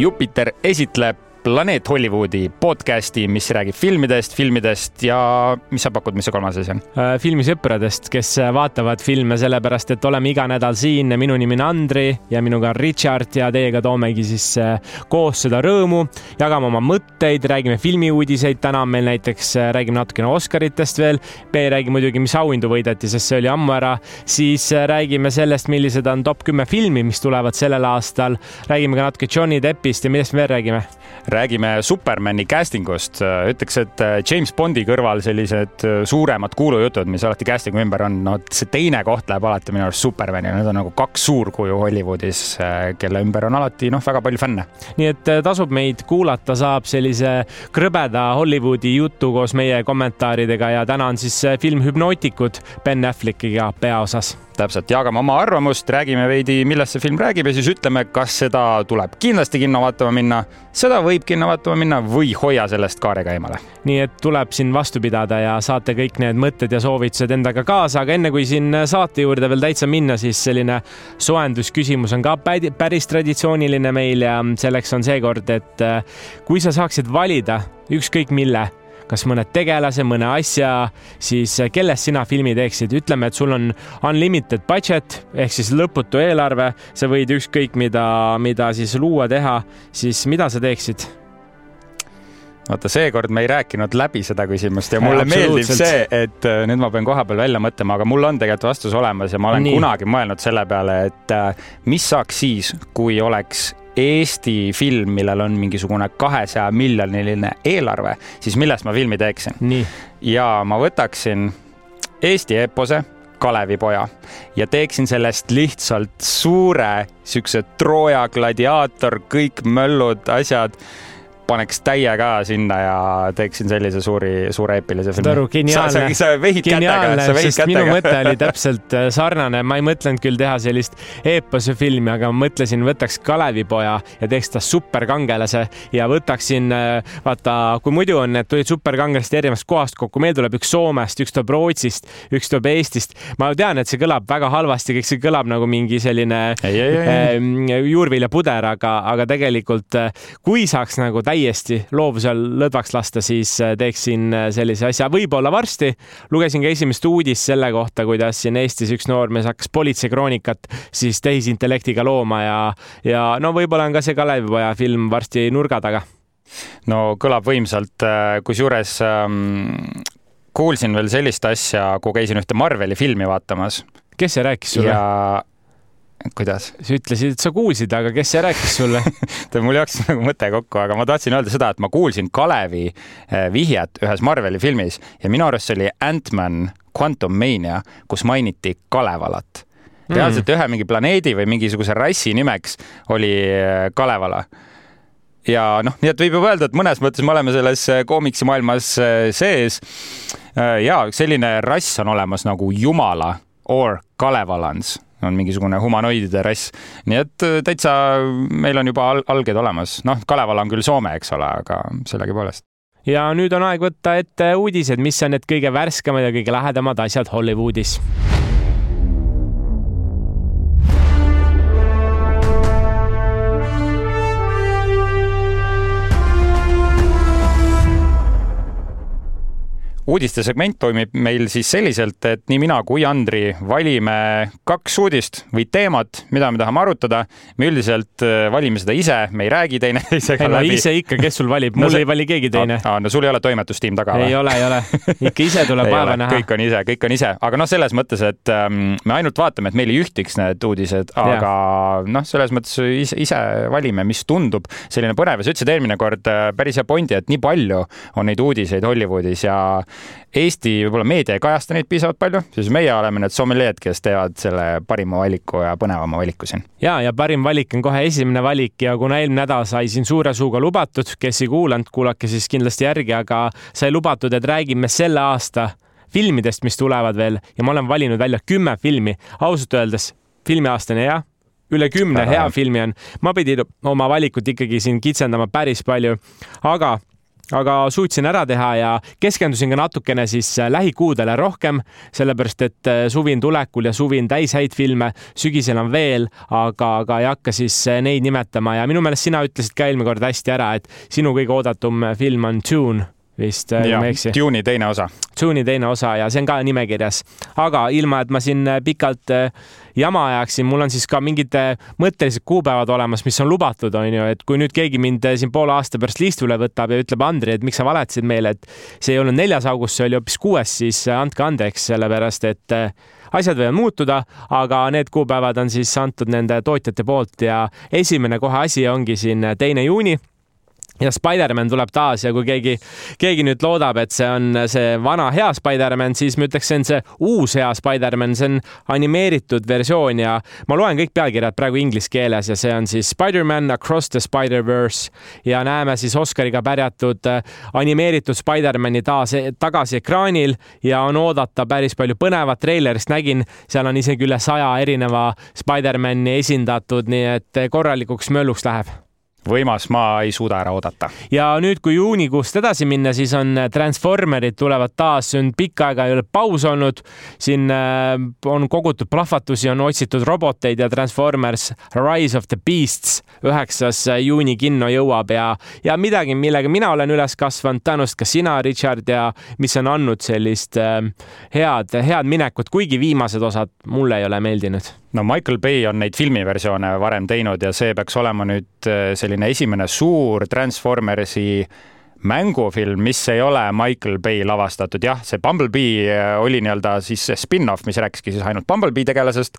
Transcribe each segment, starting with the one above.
Jupiter esitleb Planeet Hollywoodi podcasti, mis räägib filmidest, filmidest ja mis sa pakud, mis see kolmas asi on? Äh, filmisõpradest, kes vaatavad filme sellepärast, et oleme iga nädal siin. minu nimi on Andri ja minuga on Richard ja teiega toomegi siis äh, koos seda rõõmu, jagame oma mõtteid, räägime filmiuudiseid. täna on meil näiteks, äh, räägime natukene Oscaritest veel. B räägib muidugi, mis auhindu võideti, sest see oli ammu ära. siis räägime sellest, millised on top kümme filmi, mis tulevad sellel aastal. räägime ka natuke Johnny Deppist ja millest me veel räägime räägime Supermani casting ust. ütleks, et äh, James Bondi kõrval sellised äh, suuremad kuulujutud, mis alati casting'u ümber on, no see teine koht läheb alati minu arust Supermani, need on nagu kaks suurkuju Hollywoodis, äh, kelle ümber on alati noh, väga palju fänne. nii et tasub meid kuulata, saab sellise krõbeda Hollywoodi jutu koos meie kommentaaridega ja täna on siis film Hüpnootikud Ben Affleckiga peaosas täpselt, jagame oma arvamust, räägime veidi, millest see film räägib ja siis ütleme, kas seda tuleb kindlasti kinno vaatama minna, seda võib kinno vaatama minna või hoia sellest kaarega eemale. nii et tuleb siin vastu pidada ja saate kõik need mõtted ja soovitused endaga kaasa, aga enne kui siin saate juurde veel täitsa minna, siis selline soojendusküsimus on ka päris traditsiooniline meil ja selleks on seekord, et kui sa saaksid valida ükskõik mille kas mõne tegelase, mõne asja, siis eh, kellest sina filmi teeksid? ütleme, et sul on unlimited budget ehk siis lõputu eelarve, sa võid ükskõik mida, mida siis luua, teha, siis mida sa teeksid? vaata, seekord me ei rääkinud läbi seda küsimust ja mulle ja, meeldib see, et eh, nüüd ma pean kohapeal välja mõtlema, aga mul on tegelikult vastus olemas ja ma olen Nii. kunagi mõelnud selle peale, et eh, mis saaks siis, kui oleks Eesti film, millel on mingisugune kahesaja miljoniline eelarve, siis millest ma filmi teeksin? ja ma võtaksin Eesti eepose Kalevipoja ja teeksin sellest lihtsalt suure siukse Trooja gladiaator, kõik möllud, asjad paneks täie ka sinna ja teeksin sellise suuri, suure eepilise filmi. aru, geniaalne. sa, vehid kätega, sa vehid kätega. minu mõte oli täpselt äh, sarnane, ma ei mõtlenud küll teha sellist eepose filmi, aga ma mõtlesin, võtaks Kalevipoja ja teeks ta superkangelase ja võtaksin, äh, vaata, kui muidu on, et tulid superkangelased erinevast kohast kokku, meil tuleb üks Soomest, üks tuleb Rootsist, üks tuleb Eestist. ma tean, et see kõlab väga halvasti, kõik see kõlab nagu mingi selline ei, ei, ei. Äh, juurviljapuder, aga, aga tegelikult kui saaks nagu täie täiesti loovusel lõdvaks lasta, siis äh, teeksin äh, sellise asja, võib-olla varsti. lugesin ka esimest uudist selle kohta, kuidas siin Eestis üks noormees hakkas politseikroonikat siis tehisintellektiga looma ja, ja no võib-olla on ka see Kalevipoja film varsti nurga taga. no kõlab võimsalt, äh, kusjuures ähm, kuulsin veel sellist asja, kui käisin ühte Marveli filmi vaatamas. kes see rääkis sulle? ja kuidas? sa ütlesid, et sa kuulsid, aga kes see rääkis sulle mul jooksis nagu mõte kokku, aga ma tahtsin öelda seda, et ma kuulsin Kalevi eh, vihjet ühes Marveli filmis ja minu arust see oli Ant-Man Quantum Mania, kus mainiti Kalevalat. Reaalselt mm. ühe mingi planeedi või mingisuguse rassi nimeks oli eh, Kalevala ja noh, nii et võib ju öelda, et mõnes mõttes me oleme selles eh, koomiksimaailmas sees. ja selline rass on olemas nagu Jumala or Kalevalans on mingisugune humanoidide rass. nii et äh, täitsa meil on juba al alged olemas, noh, Kalevala on küll Soome, eks ole, aga sellegipoolest. Ja nüüd on aeg võtta ette uudised, mis on need kõige värskemad ja kõige lähedamad asjad Hollywoodis uudistesegment toimib meil siis selliselt, et nii mina kui Andri valime kaks uudist või teemat, mida me tahame arutada. me üldiselt äh, valime seda ise, me ei räägi teineteisega no, läbi. ise ikka, kes sul valib, mul no, ei vali keegi teine. aa, no sul ei ole toimetustiim taga või? ei ole, ei ole, ikka ise tuleb vaeva näha. kõik on ise, kõik on ise, aga noh, selles mõttes, et ähm, me ainult vaatame, et meil ei ühtiks need uudised, aga noh, selles mõttes ise, ise valime, mis tundub selline põnev ja sa ütlesid eelmine kord äh, päris hea pointi, et nii palju on neid uudiseid Hollywoodis ja Eesti võib-olla meedia ei kajasta neid piisavalt palju, siis meie oleme need sommeljeed, kes teevad selle parima valiku ja põnevama valiku siin. ja, ja parim valik on kohe esimene valik ja kuna eelmine nädal sai siin suure suuga lubatud, kes ei kuulanud, kuulake siis kindlasti järgi, aga sai lubatud, et räägime selle aasta filmidest, mis tulevad veel ja ma olen valinud välja kümme filmi. ausalt öeldes filmiaasta on hea, üle kümne hea filmi on. ma pidin oma valikut ikkagi siin kitsendama päris palju, aga aga suutsin ära teha ja keskendusin ka natukene siis lähikuudele rohkem, sellepärast et suvi on tulekul ja suvi on täis häid filme, sügisel on veel, aga, aga ei hakka siis neid nimetama ja minu meelest sina ütlesid ka eelmine kord hästi ära, et sinu kõige oodatum film on Dune vist, kui ma ei eksi. Dune'i teine osa. Dune'i teine osa ja see on ka nimekirjas, aga ilma, et ma siin pikalt äh, jama ajaksin, mul on siis ka mingid äh, mõttelised kuupäevad olemas, mis on lubatud, on ju, et kui nüüd keegi mind äh, siin poole aasta pärast liistule võtab ja ütleb, Andri, et miks sa valetasid meile, et see ei olnud neljas august, see oli hoopis kuues, siis andke andeks, sellepärast et asjad võivad muutuda, aga need kuupäevad on siis antud nende tootjate poolt ja esimene kohe asi ongi siin teine juuni ja Spider-man tuleb taas ja kui keegi, keegi nüüd loodab, et see on see vana hea Spider-man, siis ma ütleks, see on see uus hea Spider-man, see on animeeritud versioon ja ma loen kõik pealkirjad praegu inglise keeles ja see on siis Spider-man Across the Spider-verse ja näeme siis Oscariga pärjatud äh, animeeritud Spider-mani taas e-, tagasi ekraanil ja on oodata päris palju põnevat. treilerist nägin, seal on isegi üle saja erineva Spider-mani esindatud, nii et korralikuks mölluks läheb võimas, ma ei suuda ära oodata. ja nüüd, kui juunikuust edasi minna, siis on äh, Transformerid tulevad taas, see on pikka aega ei ole paus olnud. siin äh, on kogutud plahvatusi, on otsitud roboteid ja Transformers Rise of the Beasts üheksas äh, juuni kinno jõuab ja, ja midagi, millega mina olen üles kasvanud, tõenäoliselt ka sina, Richard, ja mis on andnud sellist head, head minekut, kuigi viimased osad mulle ei ole meeldinud no Michael Bay on neid filmiversioone varem teinud ja see peaks olema nüüd äh, selline esimene suur Transformersi mängufilm, mis ei ole Michael Bay lavastatud, jah, see Bumblebee äh, oli nii-öelda siis spin-off, mis rääkiski siis ainult Bumblebee tegelasest,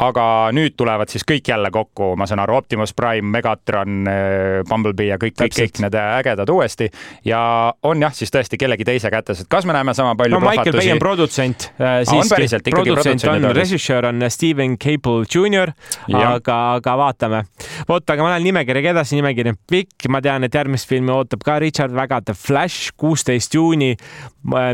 aga nüüd tulevad siis kõik jälle kokku, ma saan aru, Optimus Prime, Megatron, äh, Bumblebee ja kõik, kõik, kõik need ägedad uuesti. Ja on jah, siis tõesti kellegi teise kätes, et kas me näeme sama palju no Michael Bay on produtsent äh, siiski, produtsent on, režissöör on Steven Cable Jr, aga, aga vaatame. vot, aga ma lähen nimekirjaga edasi, nimekiri on pikk, ma tean, et järgmist filmi ootab ka Richard väga The Flash, kuusteist juuni,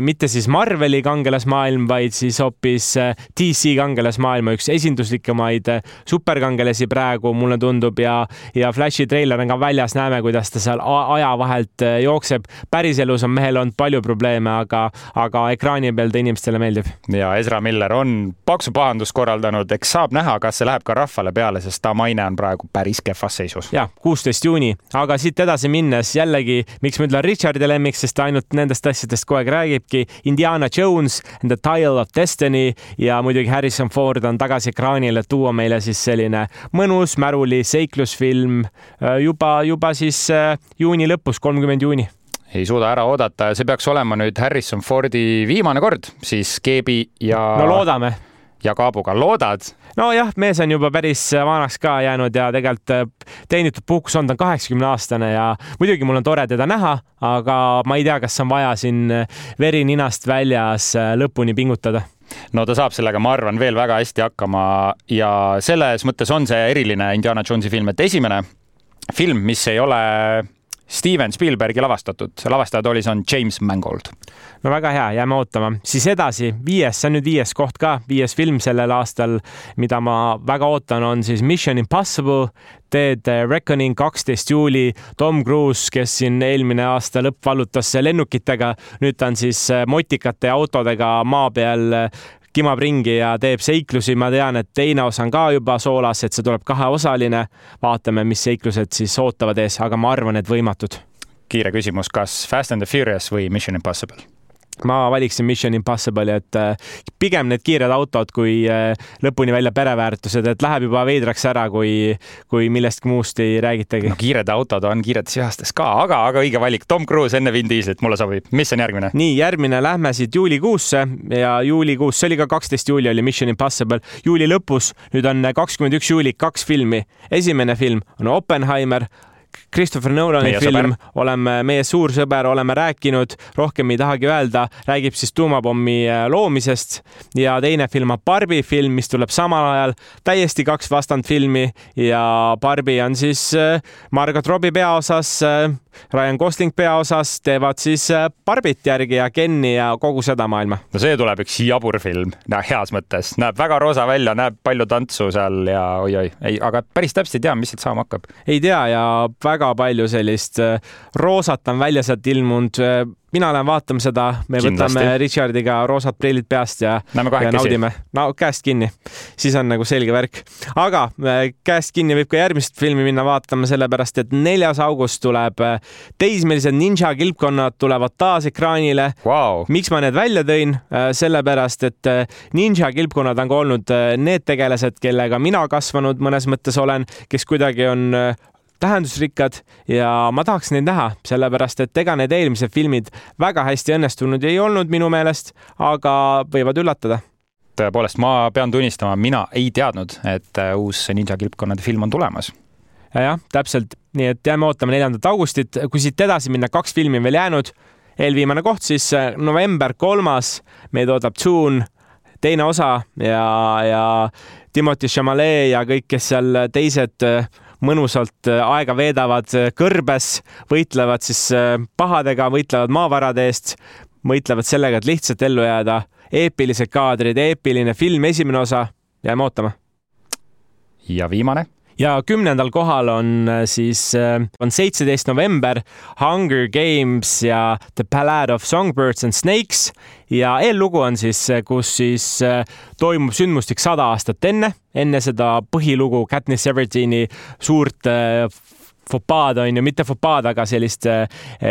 mitte siis Marveli kangelasmaailm, vaid siis hoopis äh, DC kangelasmaailma üks esinduslikumaid äh, superkangelasi praegu, mulle tundub, ja, ja Flashi treiler on ka väljas, näeme, kuidas ta seal aja vahelt äh, jookseb. päriselus on mehel olnud palju probleeme, aga, aga ekraani peal ta inimestele meeldib. ja Ezra Miller on paksu pahandust korraldanud, eks saab näha, kas see läheb ka rahvale peale, sest ta maine on praegu päris kehvas seisus. jah, kuusteist juuni, aga siit edasi minnes jällegi, miks ma ütlen Richardi lemmik, sest ta ainult nendest asjadest kogu aeg räägibki. Indiana Jones and the Tile of Destiny ja muidugi Harrison Ford on tagasi ekraanil, et tuua meile siis selline mõnus märuli seiklusfilm äh, juba, juba siis äh, juuni lõpus, kolmkümmend juuni ei suuda ära oodata ja see peaks olema nüüd Harrison Fordi viimane kord siis Keebi ja. no loodame ja Kaabuga loodad? nojah, mees on juba päris vanaks ka jäänud ja tegelikult äh, teenitud puhkus on, ta on kaheksakümne aastane ja muidugi mul on tore teda näha, aga ma ei tea, kas on vaja siin äh, veri ninast väljas äh, lõpuni pingutada no ta saab sellega, ma arvan, veel väga hästi hakkama ja selles mõttes on see eriline Indiana Jonesi film, et esimene film, mis ei ole Steven Spielbergi lavastatud, lavastajad oli, see on James Mangold. no väga hea, jääme ootama. siis edasi, viies, see on nüüd viies koht ka, viies film sellel aastal, mida ma väga ootan, on siis Mission Impossible, Dead Reckoning, kaksteist juuli. Tom Cruise, kes siin eelmine aasta lõpp vallutas lennukitega, nüüd ta on siis motikate ja autodega maa peal kimab ringi ja teeb seiklusi. ma tean, et teine osa on ka juba soolas, et see tuleb kaheosaline. vaatame, mis seiklused siis ootavad ees, aga ma arvan, et võimatud. kiire küsimus, kas Fast and the Furious või Mission Impossible? Ma valiksin Mission Impossible'i, et äh, pigem need kiired autod kui äh, lõpuni välja pereväärtused, et läheb juba veidraks ära, kui, kui millestki muust ei räägitagi. no kiired autod on kiiretes ihastes ka, aga, aga õige valik, Tom Cruise enne Vin Dieselit, mulle sobib. mis on järgmine? nii, järgmine lähme siit juulikuusse ja juulikuus, see oli ka kaksteist juuli oli Mission Impossible. juuli lõpus, nüüd on kakskümmend üks juuli, kaks filmi. esimene film on Oppenheimer Christopher Nolani meie film, oleme meie suur sõber, oleme rääkinud, rohkem ei tahagi öelda, räägib siis tuumapommi äh, loomisest. Ja teine film on Barbi film, mis tuleb samal ajal, täiesti kaks vastandfilmi ja Barbi on siis äh, Margot Robbie peaosas äh, Ryan Gosling peaosas teevad siis Barbit järgi ja Kenni ja kogu seda maailma. no see tuleb üks jabur film, heas mõttes, näeb väga roosa välja, näeb palju tantsu seal ja oi-oi, ei, aga päris täpselt ei tea, mis siit saama hakkab. ei tea ja väga palju sellist roosat on välja sealt ilmunud mina lähen vaatama seda, me Kindlasti. võtame Richardiga roosad prillid peast ja, ja naudime. no käest kinni, siis on nagu selge värk. aga äh, käest kinni võib ka järgmist filmi minna vaatama, sellepärast et neljas august tuleb äh, teismelised ninja kilpkonnad tulevad taas ekraanile wow.. miks ma need välja tõin? Äh, sellepärast, et ninja kilpkonnad on ka olnud need tegelased, kellega mina kasvanud mõnes mõttes olen, kes kuidagi on tähendusrikkad ja ma tahaks neid näha, sellepärast et ega need eelmised filmid väga hästi õnnestunud ei olnud minu meelest, aga võivad üllatada tõepoolest, ma pean tunnistama, mina ei teadnud, et äh, uus Ninja kilpkonnade film on tulemas. jah, täpselt, nii et jääme ootama neljandat augustit, kui siit edasi minna, kaks filmi on veel jäänud. eelviimane koht siis äh, november kolmas, meid ootab Dune teine osa ja, ja Timothy Chalamet ja kõik, kes seal teised äh, mõnusalt äh, aega veedavad äh, kõrbes, võitlevad siis äh, pahadega, võitlevad maavarade eest, võitlevad sellega, et lihtsalt ellu jääda. eepilised kaadrid, eepiline film, esimene osa, jääme ootama. ja viimane ja kümnendal kohal on siis, on seitseteist november Hunger Games ja The Ballad of Songbirds and Snakes. Ja eellugu on siis, kus siis äh, toimub sündmustik sada aastat enne, enne seda põhilugu Katniss Everdeen'i suurt äh, fopaad on ju, mitte fopaad, aga sellist, eh,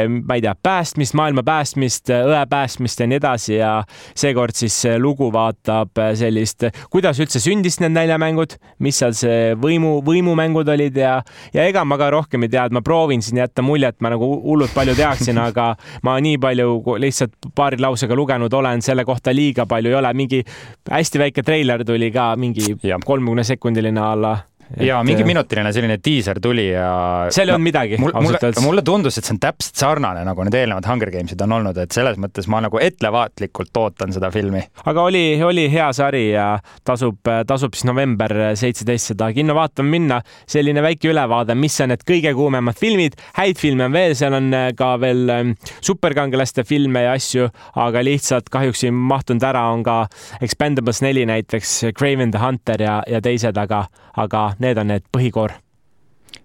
ma ei tea, päästmist, maailma päästmist, õe päästmist ja nii edasi ja seekord siis lugu vaatab sellist, kuidas üldse sündis need näljamängud, mis seal see võimu, võimumängud olid ja, ja ega ma ka rohkem ei tea, et ma proovin siin jätta muljet, ma nagu hullult palju teaksin, aga ma nii palju lihtsalt paari lausega lugenud olen, selle kohta liiga palju ei ole, mingi hästi väike treiler tuli ka, mingi kolmekümne sekundiline alla ja mingi äh, minutiline selline diiser tuli ja. seal ei olnud midagi mul,. mulle, mulle tundus, et see on täpselt sarnane nagu need eelnevad Hunger Gamesid on olnud, et selles mõttes ma nagu ettevaatlikult ootan seda filmi. aga oli, oli hea sari ja tasub, tasub siis november seitseteist seda kinno vaatama minna. selline väike ülevaade, mis on need kõige kuumemad filmid, häid filme on veel, seal on äh, ka veel ähm, superkangelaste filme ja asju, aga lihtsalt kahjuks ei mahtunud ära, on ka Expendables neli näiteks, Craven the Hunter ja, ja teised, aga, aga need on need põhikoor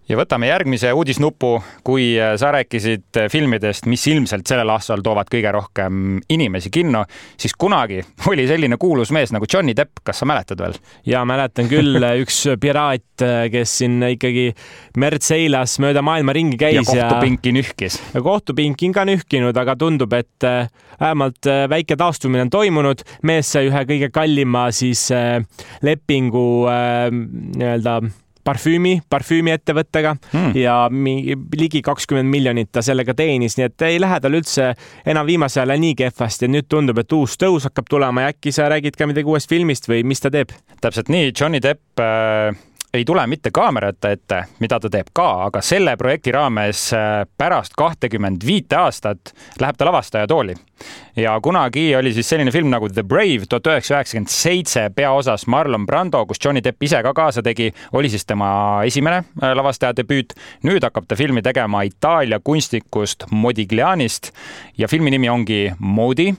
ja võtame järgmise uudisnupu, kui äh, sa rääkisid äh, filmidest, mis ilmselt sellel aastal toovad kõige rohkem inimesi kinno, siis kunagi oli selline kuulus mees nagu Johnny Depp, kas sa mäletad veel? ja mäletan küll, üks piraat, kes siin ikkagi merd seilas, mööda maailma ringi käis ja kohtupinki ja... nühkis. kohtupinki on ka nühkinud, aga tundub, et äh, vähemalt väike taastumine on toimunud, mees sai ühe kõige kallima siis lepingu nii-öelda parfüümi, parfüümiettevõttega mm. ja mingi ligi kakskümmend miljonit ta sellega teenis, nii et ei lähe tal üldse enam viimasel ajal nii kehvasti. nüüd tundub, et uus tõus hakkab tulema ja äkki sa räägid ka midagi uuest filmist või mis ta teeb? täpselt nii, Johnny Depp äh ei tule mitte kaamerate ette, mida ta teeb ka, aga selle projekti raames äh, pärast kahtekümmend viite aastat läheb ta lavastajatooli. Ja kunagi oli siis selline film nagu The Brave tuhat üheksasada üheksakümmend seitse peaosas Marlon Brando, kus Johnny Depp ise ka kaasa tegi, oli siis tema esimene äh, lavastaja debüüt. nüüd hakkab ta filmi tegema Itaalia kunstnikust Modiglianist ja filmi nimi ongi Modi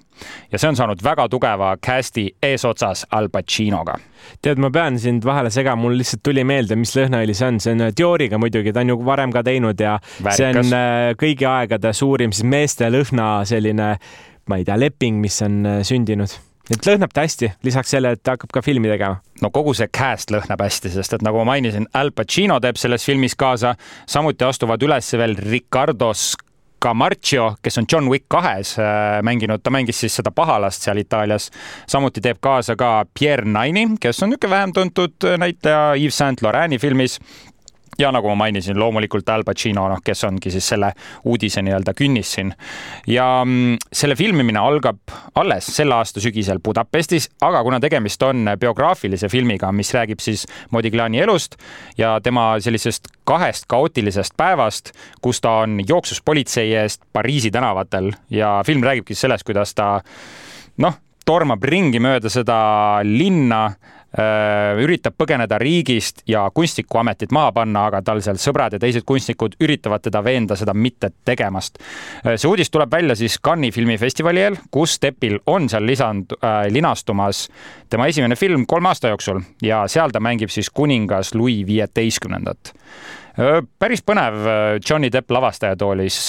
ja see on saanud väga tugeva cast'i eesotsas Al Pacinoga. tead, ma pean sind vahele segama, mul lihtsalt tuli meelde, mis lõhnaõli see on, see on äh, Dioriga muidugi, ta on ju varem ka teinud ja Väärikas. see on äh, kõigi aegade suurim siis meeste lõhna selline, ma ei tea, leping, mis on äh, sündinud et lõhnab ta hästi, lisaks sellele, et ta hakkab ka filmi tegema. no kogu see cast lõhnab hästi, sest et nagu ma mainisin, Al Pacino teeb selles filmis kaasa, samuti astuvad üles veel Ricardo Camarcio, kes on John Wick kahes äh, mänginud, ta mängis siis seda pahalast seal Itaalias. samuti teeb kaasa ka Pierre Naini, kes on niisugune vähem tuntud näitleja Yves Saint Laurent'i filmis ja nagu ma mainisin, loomulikult Al Pacino, noh, kes ongi siis selle uudise nii-öelda künnis siin. ja mm, selle filmimine algab alles selle aasta sügisel Budapestis, aga kuna tegemist on biograafilise filmiga, mis räägib siis Modigliani elust ja tema sellisest kahest kaootilisest päevast, kus ta on jooksus politsei eest Pariisi tänavatel ja film räägibki sellest, kuidas ta noh, tormab ringi mööda seda linna üritab põgeneda riigist ja kunstnikuametit maha panna, aga tal seal sõbrad ja teised kunstnikud üritavad teda veenda seda mitte tegemast. Äh, see uudis tuleb välja siis Cannes'i filmifestivali eel, kus Deppil on seal lisand äh,, linastumas tema esimene film kolme aasta jooksul ja seal ta mängib siis kuningas Louis viieteistkümnendat äh, päris põnev Johnny Depp lavastajatoolis.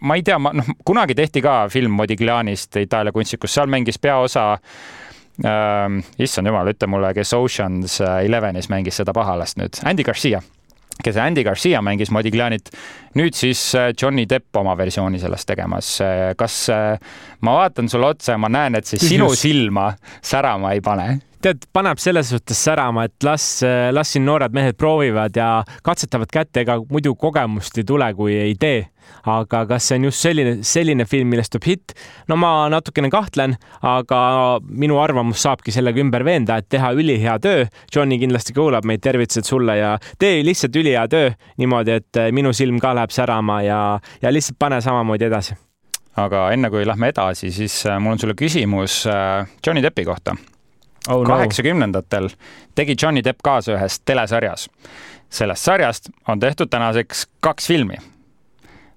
ma ei tea, ma noh, kunagi tehti ka film Modiglianist Itaalia kunstnikust, seal mängis peaosa äh,. issand jumal, ütle mulle, kes Ocean's Elevenis mängis seda pahalast nüüd, Andy Garcia kes Andy Garcia mängis Modiglianit, nüüd siis äh, Johnny Depp oma versiooni sellest tegemas. Äh, kas äh, ma vaatan sulle otsa ja ma näen, et see sinu silma särama ei pane? Tead, paneb selles suhtes särama, et las, las siin noored mehed proovivad ja katsetavad kätte, ega muidu kogemust ei tule, kui ei tee. aga kas see on just selline, selline film, millest tuleb hitt? no ma natukene kahtlen, aga minu arvamus saabki sellega ümber veenda, et teha ülihea töö. Johnny kindlasti kuulab meid, tervitused sulle ja tee lihtsalt ülihea töö niimoodi, et minu silm ka läheb särama ja, ja lihtsalt pane samamoodi edasi aga enne kui lähme edasi, siis äh, mul on sulle küsimus äh, Johnny Deppi kohta oh, kaheksakümnendatel no. tegi Johnny Depp kaasa ühes telesarjas. sellest sarjast on tehtud tänaseks kaks filmi.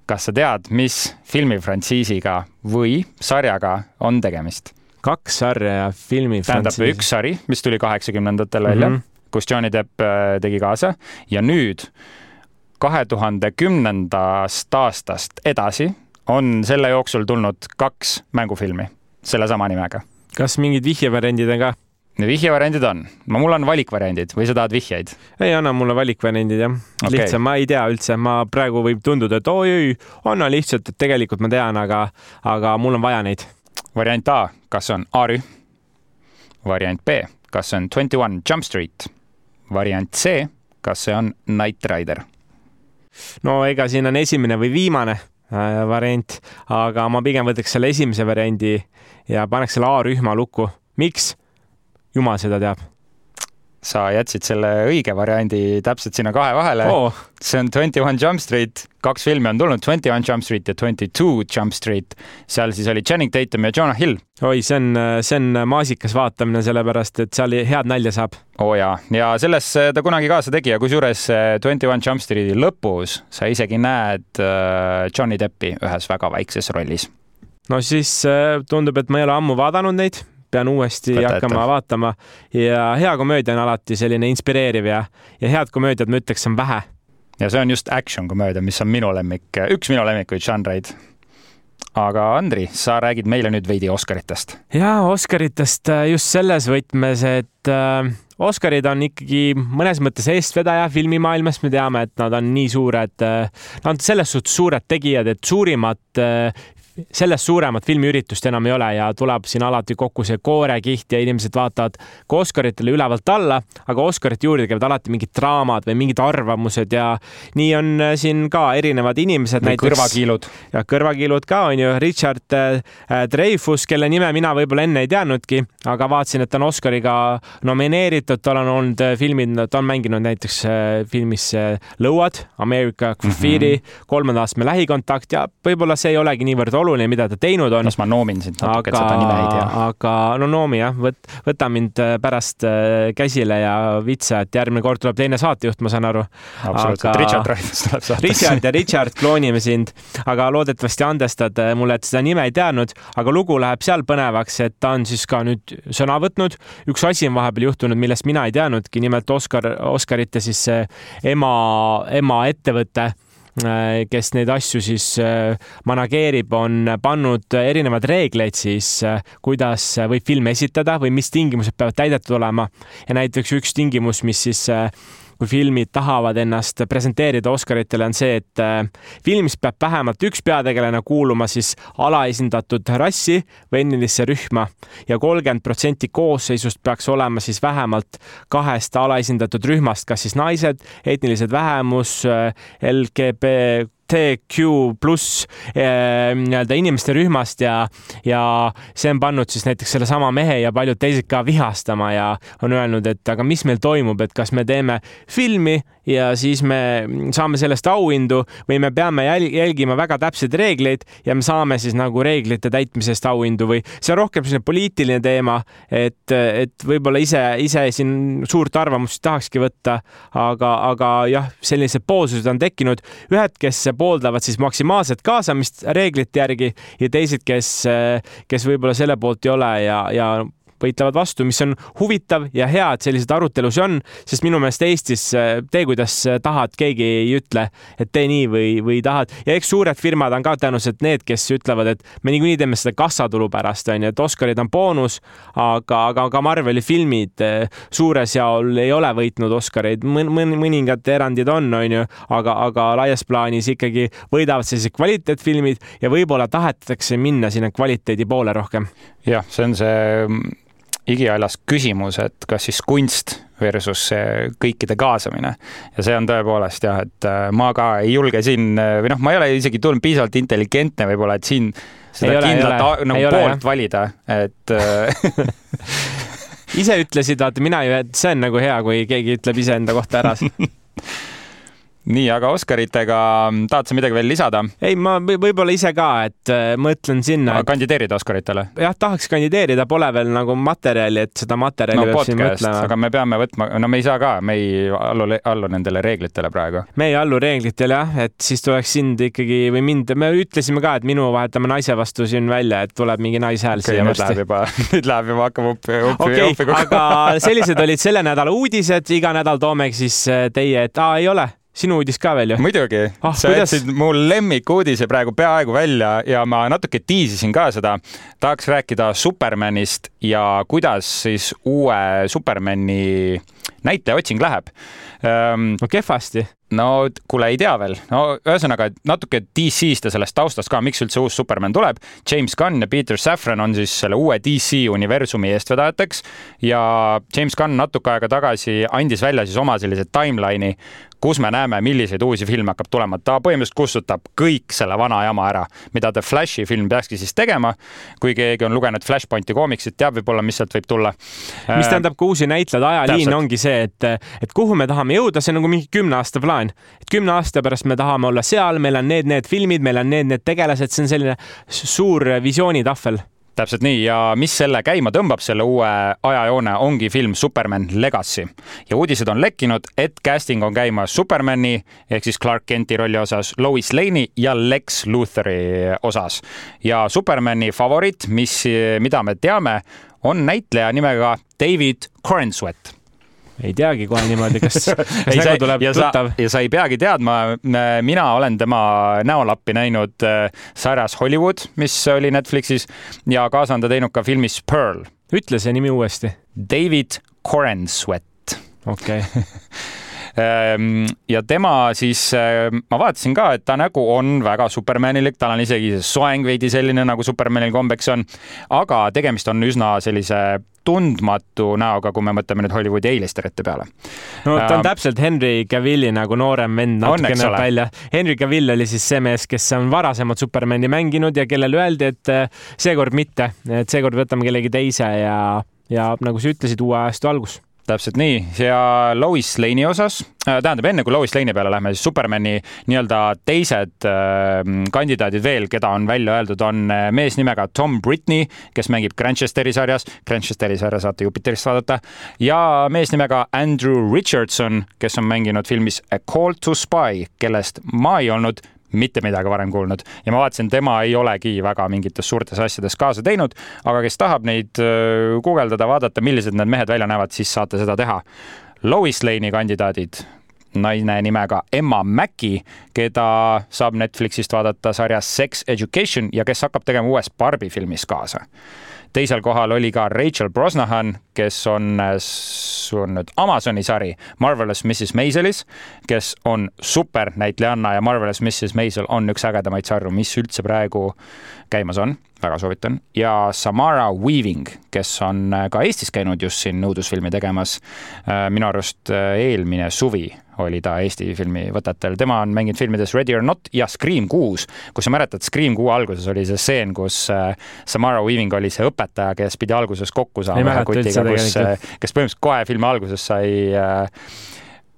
kas sa tead, mis filmifrantsiisiga või sarjaga on tegemist? kaks sarja ja filmifrantsiis. tähendab üks sari, mis tuli kaheksakümnendatel välja mm, -hmm. kus Johnny Depp äh, tegi kaasa ja nüüd kahe tuhande kümnendast aastast edasi on selle jooksul tulnud kaks mängufilmi sellesama nimega. kas mingid vihjevariandid on ka? Vihjevariandid on, ma, mul on valikvariandid või sa tahad vihjeid? ei, anna mulle valikvariandid jah okay.. lihtsam, ma ei tea üldse, ma praegu võib tunduda, et oi-oi, anna lihtsalt, et tegelikult ma tean, aga, aga mul on vaja neid. variant A, kas on A-rühm? variant B, kas see on Twenty One Jump Street? variant C, kas see on Knight Rider? no ega siin on esimene või viimane äh, variant, aga ma pigem võtaks selle esimese variandi ja paneks selle A-rühma lukku. miks? Jumal seda teab. sa jätsid selle õige variandi täpselt sinna kahe vahele oh.. see on Twenty One Jump Street, kaks filmi on tulnud, Twenty One Jump Street ja Twenty Two Jump Street. seal siis oli Channing Tatum ja Jonah Hill. oi, see on, see on maasikas vaatamine, sellepärast et seal head nalja saab. oo oh jaa, ja selles ta kunagi kaasa tegi ja kusjuures Twenty One Jump Streeti lõpus sa isegi näed äh, Johnny Deppi ühes väga väikses rollis no siis äh, tundub, et ma ei ole ammu vaadanud neid pean uuesti Võta hakkama ette. vaatama ja hea komöödia on alati selline inspireeriv ja, ja head komöödiat ma ütleks, on vähe. ja see on just action komöödia, mis on minu lemmik, üks minu lemmikuid žanreid aga Andri, sa räägid meile nüüd veidi Oscaritest. ja Oscaritest äh, just selles võtmes, et äh, Oscarid on ikkagi mõnes mõttes eestvedaja filmimaailmas, me teame, et nad on nii suured, äh, nad on selles suhtes suured tegijad, et suurimad sellest suuremat filmiüritust enam ei ole ja tuleb siin alati kokku see koorekiht ja inimesed vaatavad ka Oscaritele ülevalt alla, aga Oscarite juurde käivad alati mingid draamad või mingid arvamused ja nii on äh, siin ka erinevad inimesed. kõrvakiilud. ja kõrvakiilud ka on ju, Richard äh, Dreyfus, kelle nime mina võib-olla enne ei teadnudki, aga vaatasin, et ta on Oscariga nomineeritud, tal on olnud äh, filmid, ta on mänginud näiteks filmis Lõuad, America Graffiti mm, -hmm. kolmanda astme lähikontakt ja võib-olla see ei olegi niivõrd oluline oluline, mida ta teinud on. las ma noomin sind natuke, et seda nime ei tea. aga no noomi jah, võt-, võta mind äh, pärast äh, käsile ja vitsa, et järgmine kord tuleb teine saatejuht, ma saan aru. absoluutselt aga..., Richard Raivis tuleb saatesse. Richard ja Richard, kloonime sind, aga loodetavasti andestad äh, mulle, et seda nime ei teadnud, aga lugu läheb seal põnevaks, et ta on siis ka nüüd sõna võtnud. üks asi on vahepeal juhtunud, millest mina ei teadnudki, nimelt Oscar, Oscarite siis ema, ema ettevõte kes neid asju siis äh, manageerib, on pannud erinevaid reegleid siis, äh, kuidas võib filme esitada või mis tingimused peavad täidetud olema. ja näiteks üks tingimus, mis siis kui filmid tahavad ennast presenteerida Oscaritele, on see, et äh, filmis peab vähemalt üks peategelane kuuluma siis alaesindatud rassi või etnilisse rühma ja kolmkümmend protsenti koosseisust peaks olema siis vähemalt kahest alaesindatud rühmast, kas siis naised, etnilised vähemus, äh, LGB LGBTQ pluss eh, nii-öelda inimeste rühmast ja, ja see on pannud siis näiteks sellesama mehe ja paljud teised ka vihastama ja on öelnud, et aga mis meil toimub, et kas me teeme filmi ja siis me saame sellest auhindu või me peame jälgima väga täpseid reegleid ja me saame siis nagu reeglite täitmisest auhindu või see on rohkem selline poliitiline teema, et, et võib-olla ise, ise siin suurt arvamust tahakski võtta, aga, aga jah, sellised poolsused on tekkinud. ühed, kes pooldavad siis maksimaalset kaasamist reeglite järgi ja teised, kes, kes võib-olla selle poolt ei ole ja, ja võitlevad vastu, mis on huvitav ja hea, et selliseid arutelusid on, sest minu meelest Eestis äh, tee, kuidas tahad, keegi ei ütle, et tee nii või, või tahad. ja eks suured firmad on ka tõenäoliselt need, kes ütlevad, et me niikuinii teeme seda kassatulu pärast, onju, et Oscarid on boonus, aga, aga ka Marveli filmid äh, suures jaol ei ole võitnud Oscareid mõn,, mõn, mõningad erandid on, onju, aga, aga laias plaanis ikkagi võidavad sellised kvaliteetfilmid ja võib-olla tahetakse minna sinna kvaliteedi poole rohkem. jah, see on see igihaljas küsimus, et kas siis kunst versus see kõikide kaasamine. ja see on tõepoolest jah, et äh, ma ka ei julge siin või noh, ma ei ole isegi tulnud piisavalt intelligentne võib-olla, et siin seda ei kindlat ole, nagu poolt jah. valida, et äh, ise ütlesid, vaata mina ju, et see on nagu hea, kui keegi ütleb iseenda kohta ära nii, aga Oscaritega mm, tahad sa midagi veel lisada? ei, ma võib-olla ise ka, et äh, mõtlen sinna. Et... kandideerida Oscaritele? jah, tahaks kandideerida, pole veel nagu materjali, et seda materjali no, peab siin mõtlema. aga me peame võtma, no me ei saa ka, me ei allu, allu nendele reeglitele praegu. me ei allu reeglitele jah, et siis tuleks sind ikkagi või mind, me ütlesime ka, et minu vahetame naise vastu siin välja, et tuleb mingi naishääl okay, siia varsti. nüüd läheb juba, nüüd läheb juba, hakkab uppi, uppi, uppi kogu aeg. aga sellised olid selle nädala uudised, iga nädal toome siis äh, teie, et aa, ei ole sinu uudis ka veel ju? muidugi ah,, sa jätsid mu lemmikuudise praegu peaaegu välja ja ma natuke tiisisin ka seda. tahaks rääkida Supermanist ja kuidas siis uue Supermani näitleja otsing läheb um,. no kehvasti no kuule, ei tea veel. no ühesõnaga natuke DC-st ja sellest taustast ka, miks üldse uus Superman tuleb. James Gunn ja Peter Safran on siis selle uue DC universumi eestvedajateks ja James Gunn natuke aega tagasi andis välja siis oma sellise timeline'i, kus me näeme, milliseid uusi filme hakkab tulema. ta põhimõtteliselt kustutab kõik selle vana jama ära, mida The Flashi film peakski siis tegema. kui keegi on lugenud Flashpointi koomiksit, teab võib-olla, mis sealt võib tulla. mis tähendab ka uusi näitlejaid, ajaliin ongi see, et, et kuhu me tahame jõuda, see on nagu mingi kümne aasta plaan plaan. et kümne aasta pärast me tahame olla seal, meil on need, need filmid, meil on need, need tegelased, see on selline suur visioonitahvel täpselt nii ja mis selle käima tõmbab, selle uue ajajoone, ongi film Superman Legacy. ja uudised on lekkinud, et casting on käimas Supermani ehk siis Clark Kenti rolli osas, Lois Lane'i ja Lex Luthori osas. ja Supermani favoriit, mis, mida me teame, on näitleja nimega David Corenswet ei teagi kohe niimoodi, kas, kas nägu tuleb ja tuttav. ja sa ei peagi teadma, mina olen tema näolappi näinud äh, sarjas Hollywood, mis oli Netflixis ja kaasa on ta teinud ka filmis Pearl. ütle see nimi uuesti. David Corenswet. okei okay. Ehm, ja tema siis, ehm, ma vaatasin ka, et ta nägu on väga supermanilik, tal on isegi see soeng veidi selline, nagu Supermanil kombeks on. aga tegemist on üsna sellise tundmatu näoga, kui me mõtleme nüüd Hollywoodi A-listerite peale. no ta on äh, täpselt Henry Cavilli nagu noorem vend natukene näeb välja. Henry Cavill oli siis see mees, kes on varasemalt Supermani mänginud ja kellele öeldi, et äh, seekord mitte, et seekord võtame kellegi teise ja, ja nagu sa ütlesid, uue ajastu algus täpselt nii. Ja Lois Lane'i osas, äh, tähendab enne kui Lois Lane'i peale lähme, siis Supermani nii-öelda teised äh, kandidaadid veel, keda on välja öeldud, on äh, mees nimega Tom Britney, kes mängib Grantchesteri sarjas, Grantchesteri sarja saate Jupiterist vaadata, ja mees nimega Andrew Richardson, kes on mänginud filmis A Call to Spy, kellest ma ei olnud mitte midagi varem kuulnud ja ma vaatasin, tema ei olegi väga mingites suurtes asjades kaasa teinud, aga kes tahab neid guugeldada, vaadata, millised need mehed välja näevad, siis saate seda teha. Lois Lane'i kandidaadid, naine nimega Emma Mackey, keda saab Netflixist vaadata sarjas Sex Education ja kes hakkab tegema uues Barbi filmis kaasa teisel kohal oli ka Rachel Brosnahan, kes on, on nüüd Amazoni sari Marvelous Mrs Maiselis, kes on supernäitlejanna ja Marvelous Mrs Maisel on üks ägedamaid sarju, mis üldse praegu käimas on, väga soovitan. ja Samara Weaving, kes on ka Eestis käinud just siin nõudlusfilmi tegemas. minu arust eelmine suvi oli ta Eesti filmivõtetel, tema on mänginud filmides Ready or not ja Scream kuus. kui sa mäletad, Scream kuue alguses oli see stseen, kus äh, Samara Weaving oli see õpetaja, kes pidi alguses kokku saama ühe kutiga, kus, äh, kes põhimõtteliselt kohe filmi alguses sai äh,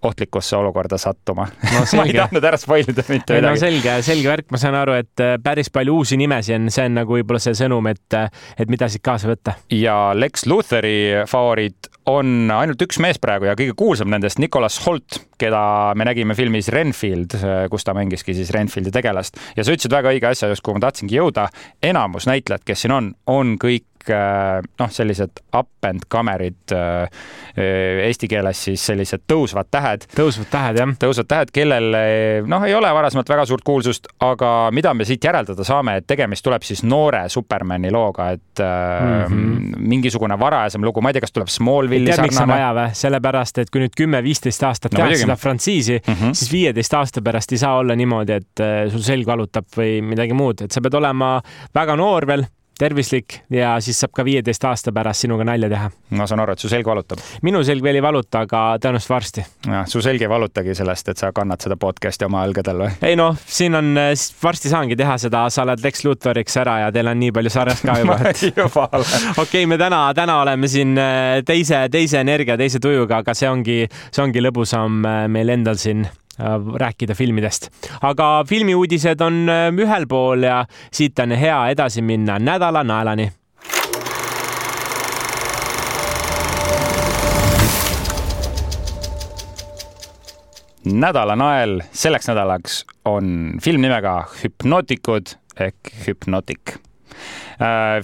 ohtlikusse olukorda sattuma no,. ma ei tahtnud ära spoil ida mitte midagi. no selge, selge värk, ma saan aru, et äh, päris palju uusi nimesid on, see on nagu võib-olla see sõnum, et, äh, et mida siit kaasa võtta. ja Lex Lutheri favoriit on ainult üks mees praegu ja kõige kuulsam nendest, Nicolas Holt, keda me nägime filmis Renfield, kus ta mängiski siis Renfieldi tegelast ja sa ütlesid väga õige asja, just kuhu ma tahtsingi jõuda. enamus näitlejad, kes siin on, on kõik Äh, noh, sellised up and comer'id äh, äh, eesti keeles siis sellised tõusvad tähed. tõusvad tähed, jah. tõusvad tähed, kellel noh, ei ole varasemalt väga suurt kuulsust, aga mida me siit järeldada saame, et tegemist tuleb siis noore Supermani looga, et mm -hmm. mingisugune varajasem lugu, ma ei tea, kas tuleb Smallville'i sarnane. miks on vaja või? sellepärast, et kui nüüd kümme-viisteist aastat no, teha seda frantsiisi mm, -hmm. siis viieteist aasta pärast ei saa olla niimoodi, et sul selg valutab või midagi muud, et sa pead olema väga noor veel tervislik ja siis saab ka viieteist aasta pärast sinuga nalja teha. ma saan aru, et su selg valutab. minu selg veel ei valuta, aga tõenäoliselt varsti. jah, su selg ei valutagi sellest, et sa kannad seda podcast'i oma õlgadel või? ei noh, siin on, äh, varsti saangi teha seda, sa oled Lex Luthoriks ära ja teil on nii palju sarjast ka juba et.... juba olen. okei me täna, täna oleme siin äh, teise, teise energia, teise tujuga, aga see ongi, see ongi lõbusam äh, meil endal siin rääkida filmidest. aga filmiuudised on äh, ühel pool ja siit on hea edasi minna. Nädala naelani! Nädala nael. Selleks nädalaks on film nimega Hüpnootikud ehk Hüpnotik Äh,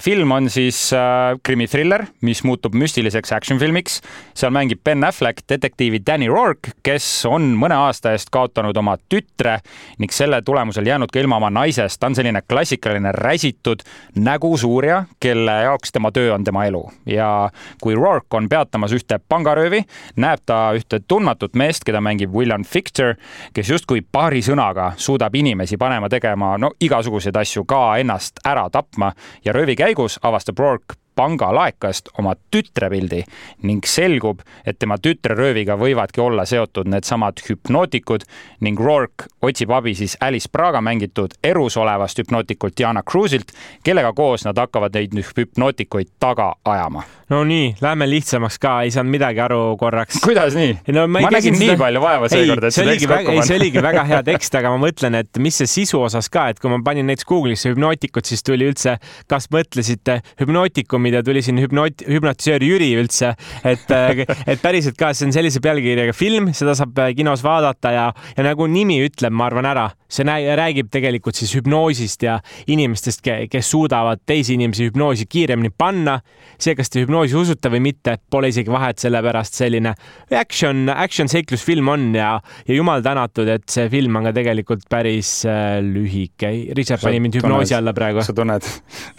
film on siis äh, krimitriller, mis muutub müstiliseks action filmiks. seal mängib Ben Affleck detektiivi Danny Rourke, kes on mõne aasta eest kaotanud oma tütre ning selle tulemusel jäänud ka ilma oma naisest. ta on selline klassikaline räsitud nägusuurja, kelle jaoks tema töö on tema elu ja kui Rourke on peatamas ühte pangaröövi, näeb ta ühte tundmatut meest, keda mängib William Fichter, kes justkui paari sõnaga suudab inimesi panema tegema no igasuguseid asju, ka ennast ära tapma ja röövi käigus avastab Rourke pangalaekast oma tütrepildi ning selgub, et tema tütre rööviga võivadki olla seotud needsamad hüpnootikud ning Rourke otsib abi siis Alice Braga mängitud erus olevast hüpnootikult Diana Cruise'ilt, kellega koos nad hakkavad neid hüpnootikuid taga ajama. No nii, lähme lihtsamaks ka, ei saanud midagi aru korraks. kuidas nii no,? ma, ma nägin nii seda... palju vaeva seekord, et see tekst kokku panna. see oligi väga hea tekst, aga ma mõtlen, et mis see sisu osas ka, et kui ma panin näiteks Google'isse hüpnootikud, siis tuli üldse, kas mõtlesite hüpnootikum filmid ja tuli siin hüpnoot-, hüpnotisöör Jüri üldse, et, et päriselt ka, see on sellise pealkirjaga film, seda saab kinos vaadata ja, ja nagu nimi ütleb, ma arvan ära, see räägib tegelikult siis hüpnoosist ja inimestest, kes suudavad teisi inimesi hüpnoosi kiiremini panna. see, kas te hüpnoosi usute või mitte, pole isegi vahet, sellepärast selline action, action seiklusfilm on ja, ja jumal tänatud, et see film on ka tegelikult päris äh, lühike. Richard pani mind hüpnoosi alla praegu. sa tunned?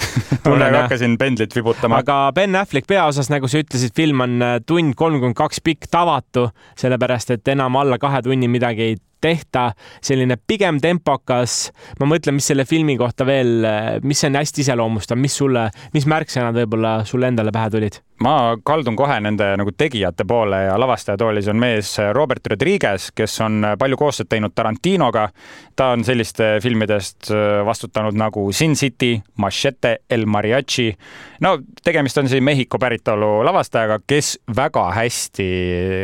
praegu hakkasin pendlit vibutama aga Ben Affleck peaosas, nagu sa ütlesid, film on äh, tund kolmkümmend kaks pikk, tavatu, sellepärast et enam alla kahe tunni midagi ei tehta, selline pigem tempokas. ma mõtlen, mis selle filmi kohta veel, mis on hästi iseloomustav, mis sulle, mis märksõnad võib-olla sulle endale pähe tulid? ma kaldun kohe nende nagu tegijate poole ja lavastaja toolis on mees Robert Rodriguez, kes on palju koostööd teinud Tarantinoga. ta on selliste filmidest äh, vastutanud nagu Sin City, Machete, El Mariachi. no tegemist on siis Mehhiko päritolu lavastajaga, kes väga hästi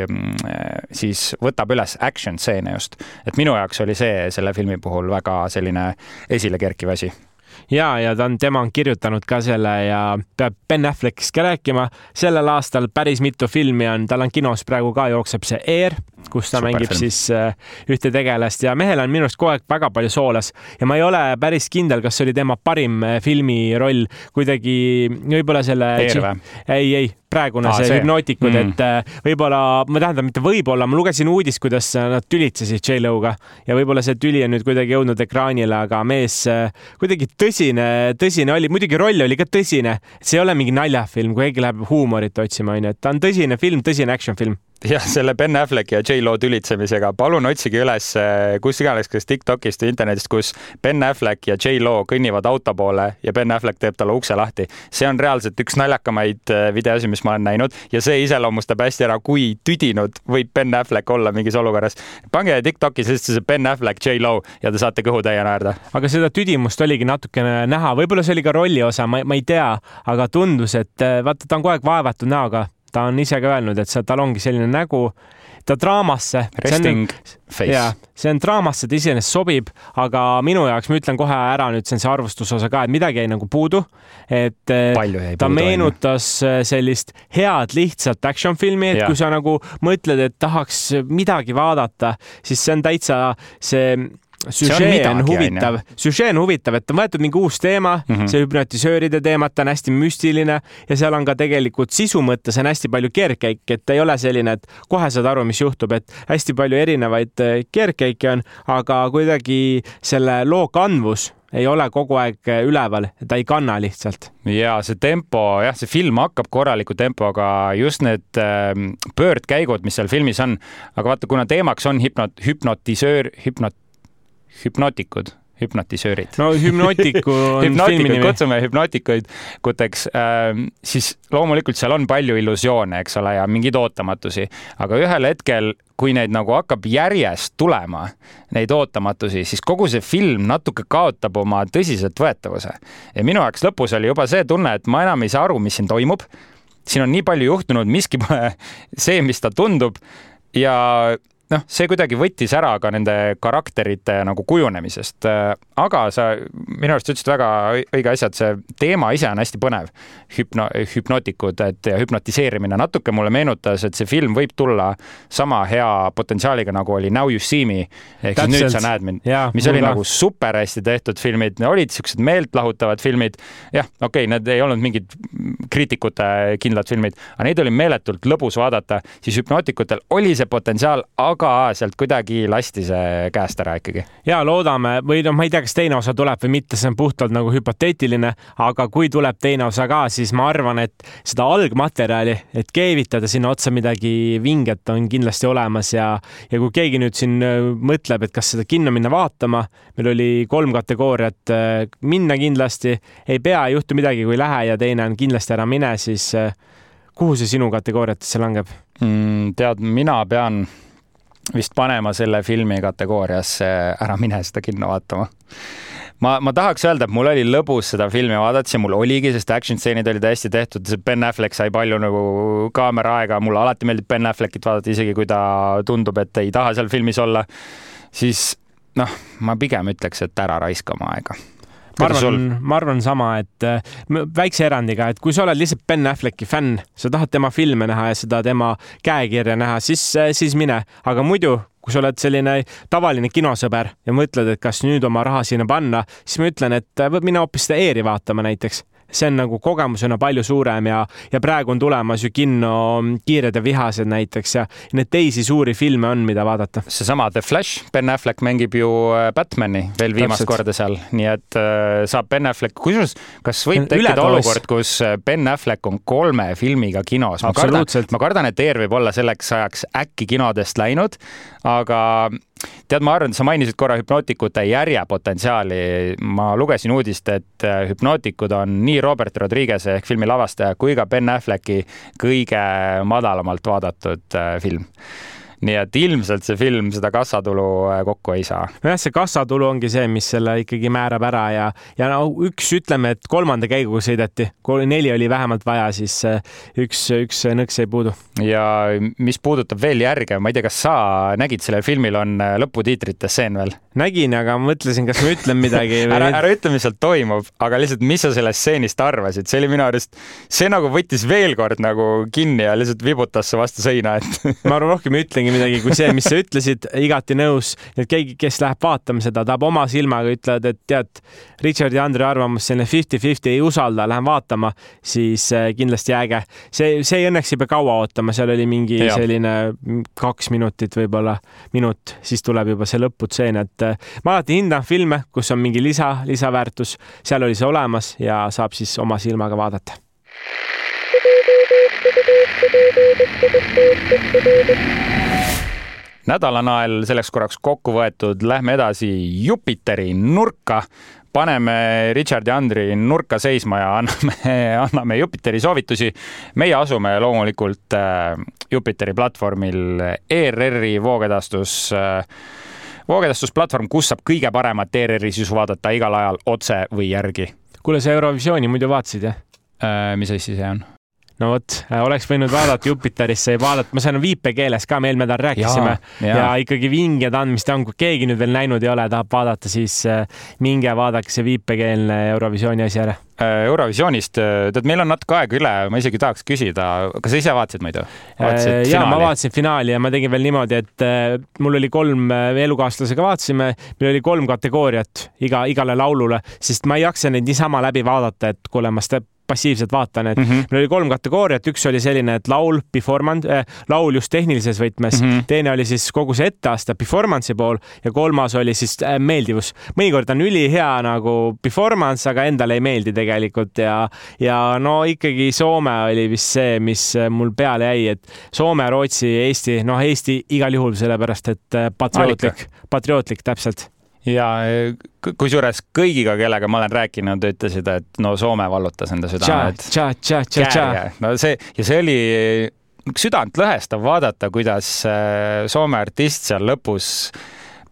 mm, äh, siis võtab üles action stseene just. Et minu jaoks oli see selle filmi puhul väga selline esilekerkiv asi ja, ja ta on, tema on kirjutanud ka selle ja peab Ben Affleckist ka rääkima. sellel aastal päris mitu filmi on, tal on kinos praegu ka jookseb see Air, kus ta Super mängib film. siis äh, ühte tegelast ja mehel on minu arust kogu aeg väga palju soolas ja ma ei ole päris kindel, kas see oli tema parim äh, filmiroll, kuidagi võib-olla selle. ei, ei, praegune Aa, see, see. hüpnootikud mm., et äh, võib-olla, ma tähendab, mitte võib-olla, ma lugesin uudist, kuidas nad tülitsesid J-Lo'ga. Ja võib-olla see tüli on nüüd kuidagi jõudnud ekraanile, aga mees äh, kuidagi tõsine, tõsine oli, muidugi roll oli ka tõsine, see ei ole mingi naljafilm, kui keegi läheb huumorit otsima, onju, et ta on tõsine film, tõsine action film. Jah, selle Ben Afflecki ja J-Lo tülitsemisega, palun otsige üles eh, kus iganes, kas Tiktokist või internetist, kus Ben Affleck ja J-Lo kõnnivad auto poole ja Ben Affleck teeb talle ukse lahti. see on reaalselt üks naljakamaid videosi, mis ma olen näinud ja see iseloomustab hästi ära, kui tüdinud võib Ben Affleck olla mingis olukorras. pange Tiktoki sisse see Ben Affleck, J-Lo ja te saate kõhutäie naerda. aga seda tüdimust oligi natukene näha, võib-olla see oli ka rolli osa, ma, ma ei tea, aga tundus, et vaata, ta on kogu aeg vaevatud näoga ta on ise ka öelnud, et see, tal ongi selline nägu, ta draamasse. Resting face. jaa, see on draamasse, ta iseenesest sobib, aga minu jaoks, ma ütlen kohe ära nüüd, see on see arvustusosa ka, et midagi jäi nagu puudu. et eh, ta puudu, meenutas eh, sellist head lihtsalt action filmi, et ja. kui sa nagu mõtled, et tahaks midagi vaadata, siis see on täitsa see süžee on, on huvitav, süžee on huvitav, et on võetud mingi uus teema mm, -hmm. see hüpnotisööride teema, ta on hästi müstiline ja seal on ka tegelikult sisu mõttes on hästi palju keerdkäike, et ei ole selline, et kohe saad aru, mis juhtub, et hästi palju erinevaid äh, keerdkäike on, aga kuidagi selle loo kandvus ei ole kogu aeg äh, üleval, ta ei kanna lihtsalt. ja see tempo, jah, see film hakkab korraliku tempoga, just need äh, pöördkäigud, mis seal filmis on, aga vaata, kuna teemaks on hüpnot-, hüpnotisöör, hüpnot-, hüpnootikud hüpnotisöörid. no hüpnootiku on hüpnootikud, kutsume hüpnootikuid kuteks äh,, siis loomulikult seal on palju illusioone, eks ole, ja mingeid ootamatusi, aga ühel hetkel, kui neid nagu hakkab järjest tulema, neid ootamatusi, siis kogu see film natuke kaotab oma tõsiseltvõetavuse. ja minu jaoks lõpus oli juba see tunne, et ma enam ei saa aru, mis siin toimub. siin on nii palju juhtunud, miski pole see, mis ta tundub ja noh, see kuidagi võttis ära ka nende karakterite nagu kujunemisest. aga sa minu arust ütlesid väga õige asja, et see teema ise on hästi põnev. hüpno, hüpnootikud, et ja hüpnotiseerimine natuke mulle meenutas, et see film võib tulla sama hea potentsiaaliga, nagu oli Now you see me ehk siis nüüd sa näed mind, mis oli ka. nagu super hästi tehtud filmid, olid siuksed meeltlahutavad filmid. jah, okei okay,, need ei olnud mingid kriitikute kindlad filmid, aga neid oli meeletult lõbus vaadata, siis hüpnootikutel oli see potentsiaal, aga aga sealt kuidagi lasti see käest ära ikkagi. ja loodame või noh, ma ei tea, kas teine osa tuleb või mitte, see on puhtalt nagu hüpoteetiline, aga kui tuleb teine osa ka, siis ma arvan, et seda algmaterjali, et keevitada sinna otsa midagi vinget, on kindlasti olemas ja, ja kui keegi nüüd siin äh, mõtleb, et kas seda kinno minna vaatama, meil oli kolm kategooriat, äh, minna kindlasti, ei pea, ei juhtu midagi, kui ei lähe ja teine on kindlasti ära mine, siis äh, kuhu see sinu kategooriatesse langeb mm,? tead, mina pean vist panema selle filmi kategooriasse Ära mine seda kinno vaatama. ma, ma tahaks öelda, et mul oli lõbus seda filmi vaadata, see mul oligi, sest action stseenid olid hästi tehtud, see Ben Affleck sai palju nagu kaamera aega, mulle alati meeldib Ben Affleckit vaadata, isegi kui ta tundub, et ei taha seal filmis olla, siis noh, ma pigem ütleks, et ära raiska oma aega ma arvan, ma arvan sama, et äh, väikse erandiga, et kui sa oled lihtsalt Ben Afflecki fänn, sa tahad tema filme näha ja seda tema käekirja näha, siis, äh, siis mine, aga muidu kui sa oled selline tavaline kinosõber ja mõtled, et kas nüüd oma raha sinna panna, siis ma ütlen, et äh, mine hoopis seda ER-i vaatama näiteks see on nagu kogemusena palju suurem ja, ja praegu on tulemas ju kinno Kiired ja vihased näiteks ja neid teisi suuri filme on, mida vaadata. seesama The Flash, Ben Affleck mängib ju äh, Batman'i veel viimast Täpselt. korda seal, nii et äh, saab Ben Affleck, kusjuures, kas võib tekkida olukord, kus äh, Ben Affleck on kolme filmiga kinos? ma kardan, ma kardan, et ER võib olla selleks ajaks äkki kinodest läinud, aga tead, ma arvan, sa mainisid korra hüpnootikute järjepotentsiaali. ma lugesin uudist, et äh, hüpnootikud on nii Robert Rodriguez'e ehk filmi lavastaja kui ka Ben Afflecki kõige madalamalt vaadatud äh, film nii et ilmselt see film seda kassatulu äh, kokku ei saa. nojah, see kassatulu ongi see, mis selle ikkagi määrab ära ja, ja no üks, ütleme, et kolmanda käiguga sõideti, neli oli vähemalt vaja, siis äh, üks, üks nõks jäi puudu. ja mis puudutab veel järge, ma ei tea, kas sa nägid, sellel filmil on äh, lõputiitrite stseen veel? nägin, aga mõtlesin, kas ma ütlen midagi või... ära, ära ütle, mis seal toimub, aga lihtsalt, mis sa sellest stseenist arvasid, see oli minu arust, see nagu võttis veel kord nagu kinni ja lihtsalt vibutas vastu seina, et ma rohkem ei ütlegi midagi kui see, mis sa ütlesid, igati nõus. et keegi, kes läheb vaatama seda, tahab oma silmaga, ütlevad, et tead, Richardi ja Andre arvamus selline fifty-fifty, ei usalda, lähen vaatama, siis äh, kindlasti äge. see, see õnneks ei pea kaua ootama, seal oli mingi ja. selline kaks minutit, võib-olla minut, siis tuleb juba see lõputseen, et äh, ma alati hindan filme, kus on mingi lisa, lisaväärtus, seal oli see olemas ja saab siis oma silmaga vaadata nädalanael selleks korraks kokku võetud, lähme edasi Jupiteri nurka. paneme Richard ja Andri nurka seisma ja anname, anname Jupiteri soovitusi. meie asume loomulikult äh, Jupiteri platvormil ERR-i voogedastus äh, voogedastusplatvorm, kus saab kõige paremat ERR-i sisu vaadata igal ajal otse või järgi. kuule, sa Eurovisiooni muidu vaatasid, jah? Äh, mis asi see on? No vot, oleks võinud vaadata Jupiterisse ja vaadata, ma saan viipekeeles ka, me eelmine nädal rääkisime ja, ja. ja ikkagi vinged andmist on, kui keegi nüüd veel näinud ei ole, tahab vaadata, siis äh, minge vaadake see viipekeelne Eurovisiooni asi ära. Äh, Eurovisioonist, äh, tead, meil on natuke aega üle, ma isegi tahaks küsida, kas sa ise vaatasid muidu? ja ma vaatasin finaali ja ma tegin veel niimoodi, et mul oli kolm elukaaslasega vaatasime, meil oli kolm kategooriat iga, igale laulule, sest ma ei jaksa neid niisama läbi vaadata, et kuule, ma passiivselt vaatan, et mm -hmm. meil oli kolm kategooriat, üks oli selline, et laul, performance äh,, laul just tehnilises võtmes mm, -hmm. teine oli siis kogu see etteaste performance'i pool ja kolmas oli siis äh, meeldivus. mõnikord on ülihea nagu performance, aga endale ei meeldi tegelikult ja, ja no ikkagi Soome oli vist see, mis äh, mul peale jäi, et Soome, Rootsi, Eesti, noh, Eesti igal juhul sellepärast, et äh, patriootlik, patriootlik täpselt ja kusjuures kõigiga, kellega ma olen rääkinud, ütlesid, et no Soome vallutas enda südame. no see ja see oli südantlõhestav vaadata, kuidas e, Soome artist seal lõpus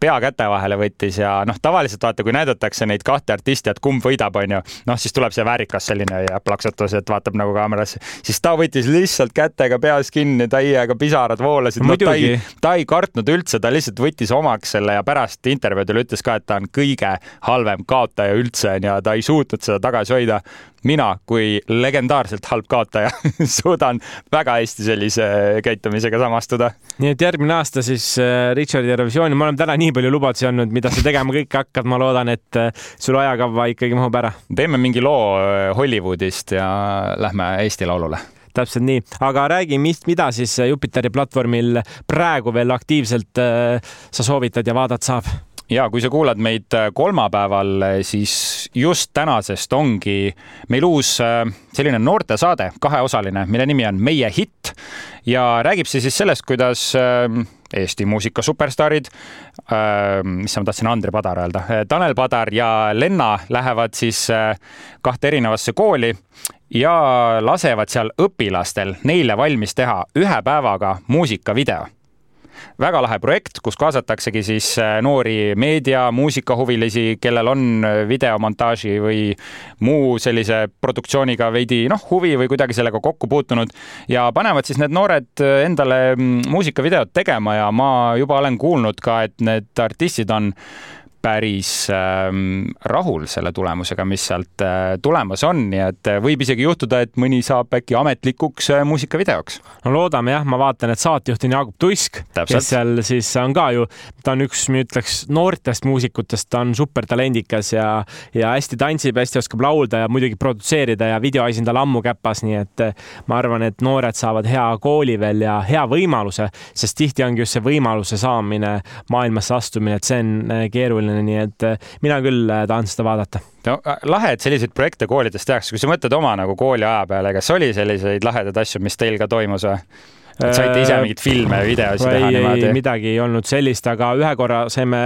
pea käte vahele võttis ja noh, tavaliselt vaata, kui näidatakse neid kahte artisti, et kumb võidab, onju, noh, siis tuleb see väärikas selline ja plaksutus, et vaatab nagu kaamerasse, siis ta võttis lihtsalt kätega peas kinni, täiega pisarad voolasid no,. ta ei, ta ei kartnud üldse, ta lihtsalt võttis omaks selle ja pärast intervjuudel ütles ka, et ta on kõige halvem kaotaja üldse ja ta ei suutnud seda tagasi hoida mina kui legendaarselt halb kaotaja suudan väga hästi sellise käitumisega samastuda. nii et järgmine aasta siis äh, Richardi Eurovisiooni, me oleme täna nii palju lubadusi andnud, mida sa tegema kõike hakkad, ma loodan, et äh, sul ajakava ikkagi mahub ära. teeme mingi loo äh, Hollywoodist ja lähme Eesti Laulule. Täpselt nii, aga räägi, mis, mida siis Jupiteri platvormil praegu veel aktiivselt sa soovitad ja vaadata saab ja kui sa kuulad meid äh, kolmapäeval, äh, siis just tänasest ongi meil uus äh, selline noortesaade, kaheosaline, mille nimi on Meie hitt. Ja räägib see siis sellest, kuidas Eesti muusika superstaarid, mis ma tahtsin Andri Padar öelda, Tanel Padar ja Lenna lähevad siis kahte erinevasse kooli ja lasevad seal õpilastel neile valmis teha ühe päevaga muusikavideo väga lahe projekt, kus kaasataksegi siis äh, noori meedia, muusikahuvilisi, kellel on äh, videomontaaži või muu sellise produktsiooniga veidi noh, huvi või kuidagi sellega kokku puutunud ja panevad siis need noored äh, endale mm, muusikavideot tegema ja ma juba olen kuulnud ka, et need artistid on päris ähm, rahul selle tulemusega, mis sealt äh, tulemas on, nii et äh, võib isegi juhtuda, et mõni saab äkki ametlikuks äh, muusikavideoks. no loodame jah, ma vaatan, et saatejuht on Jaagup Tuisk, kes seal siis on ka ju, ta on üks, ma ütleks, noortest muusikutest, ta on supertalendikas ja, ja hästi tantsib, hästi oskab laulda ja muidugi produtseerida ja videoasi on tal ammu käpas, nii et ma arvan, et noored saavad hea kooli veel ja hea võimaluse, sest tihti ongi just see võimaluse saamine, maailmasse astumine, et see on keeruline oluline, nii et äh, mina küll äh, tahan seda vaadata. no äh, lahe, et selliseid projekte koolides tehakse, kui sa mõtled oma nagu kooliaja peale, kas oli selliseid lahedaid asju, mis teil ka toimus või? Et saite ise mingeid filme ja videosid teha niimoodi? midagi ei olnud sellist, aga ühe korra saime,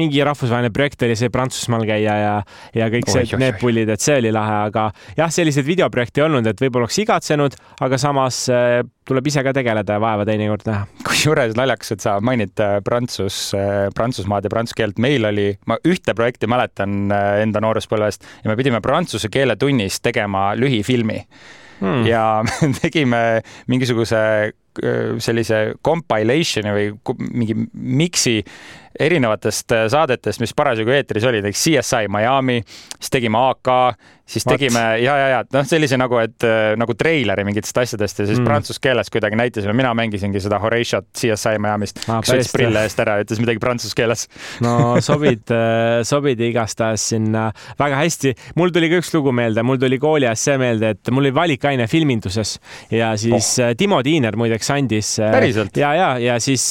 mingi rahvusvaheline projekt oli see Prantsusmaal käia ja, ja kõik see, need pullid, et see oli lahe, aga jah, selliseid videoprojekte ei olnud, et võib-olla oleks igatsenud, aga samas äh, tuleb ise ka tegeleda ja vaeva teinekord näha. kusjuures naljakas, et sa mainid äh, Prantsus, äh, Prantsusmaad ja prantsuse keelt. meil oli, ma ühte projekti mäletan enda nooruspõlvest ja me pidime prantsuse keele tunnis tegema lühifilmi hmm. ja tegime mingisuguse sellise compilation'i või mingi mix'i erinevatest äh, saadetest, mis parasjagu eetris olid, näiteks CSI Miami, siis tegime AK, siis What? tegime ja, ja, ja noh, sellise nagu, et äh, nagu treileri mingitest asjadest ja siis mm. prantsuse keeles kuidagi näitasime, mina mängisingi seda Horatiot CSI Miami'st ah,, kes võttis prille eest ära ja ütles midagi prantsuse keeles. no sobid, äh, sobid igastahes sinna väga hästi. mul tuli ka üks lugu meelde, mul tuli kooli ajast see meelde, et mul oli valikaine filminduses ja siis oh. Timo Tiiner muideks andis. päriselt? ja, ja, ja siis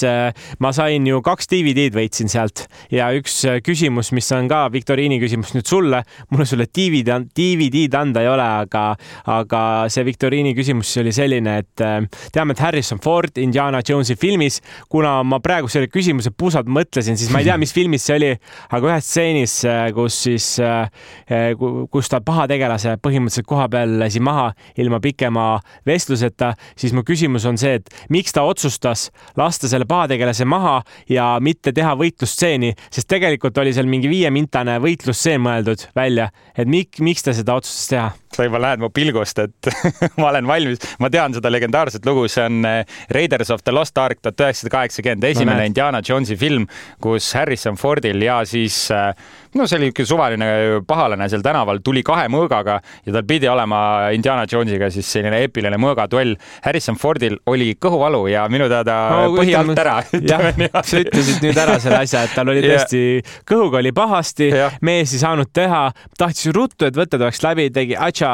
ma sain ju kaks DVD-d veits leidsin sealt. Ja üks äh, küsimus, mis on ka viktoriini küsimus nüüd sulle, mul sulle DVD, DVD-d anda ei ole, aga, aga see viktoriini küsimus oli selline, et äh, teame, et Harrison Ford Indiana Jonesi filmis, kuna ma praegu selle küsimuse pusad mõtlesin, siis ma ei tea, mis filmis see oli, aga ühes stseenis, äh, kus siis, kus ta pahategelase põhimõtteliselt koha peal lasi maha ilma pikema vestluseta, siis mu küsimus on see, et miks ta otsustas lasta selle pahategelase maha ja mitte teha võitlusstseeni, sest tegelikult oli seal mingi viiemintane võitlusstseen mõeldud välja, et mik, miks ta seda otsustas teha sa juba näed mu pilgust, et ma olen valmis, ma tean seda legendaarset lugu, see on eh, Raiders of the Lost Ark tuhat üheksasada kaheksakümmend, esimene no, Indiana Jonesi film, kus Harrison Fordil ja siis äh, no see oli ikka suvaline pahalane seal tänaval, tuli kahe mõõgaga ja tal pidi olema Indiana Jonesiga siis selline eepiline mõõgaduell. Harrison Fordil oli kõhuvalu ja minu teada no, põhi alt ära. jah, sa ütlesid nüüd ära selle asja, et tal oli tõesti yeah., kõhuga oli pahasti, mees ei saanud teha, tahtis ruttu, et võtted oleks läbi, tegi atša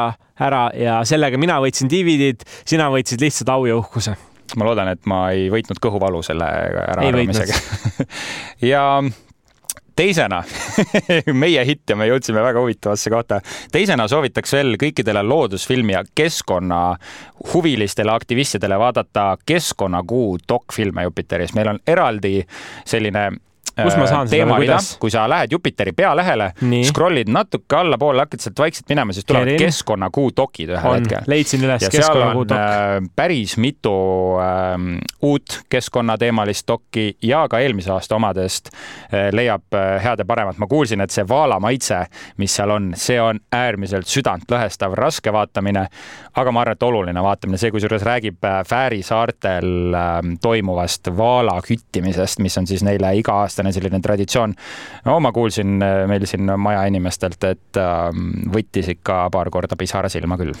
ära ja sellega mina võitsin DVD-d, sina võitsid lihtsalt au ja uhkuse ma loodan, et ma ei võitnud kõhuvalu selle äraarvamisega ja teisena meie hitt ja me jõudsime väga huvitavasse kohta. teisena soovitaks veel kõikidele loodusfilmi ja keskkonnahuvilistele aktivistidele vaadata Keskkonnakuu dokfilme Jupiteris. meil on eraldi selline kus ma saan seda või kuidas? kui sa lähed Jupiteri pealehele, scroll'id natuke allapoole, hakkad sealt vaikselt minema, siis tulevad Kerin. keskkonnakuu dokid ühel on, hetkel. leidsin üles keskkonnakuu dok. Äh, päris mitu äh, uut keskkonnateemalist dokki ja ka eelmise aasta omadest äh, leiab äh, head ja paremat. ma kuulsin, et see vaala maitse, mis seal on, see on äärmiselt südantlõhestav, raske vaatamine, aga ma arvan, et oluline vaatamine, see kusjuures räägib äh, Fääri saartel äh, toimuvast vaala küttimisest, mis on siis neile iga-aastane aastane selline traditsioon. no ma kuulsin äh, meil siin maja inimestelt, et ähm, võttis ikka paar korda pisara silma küll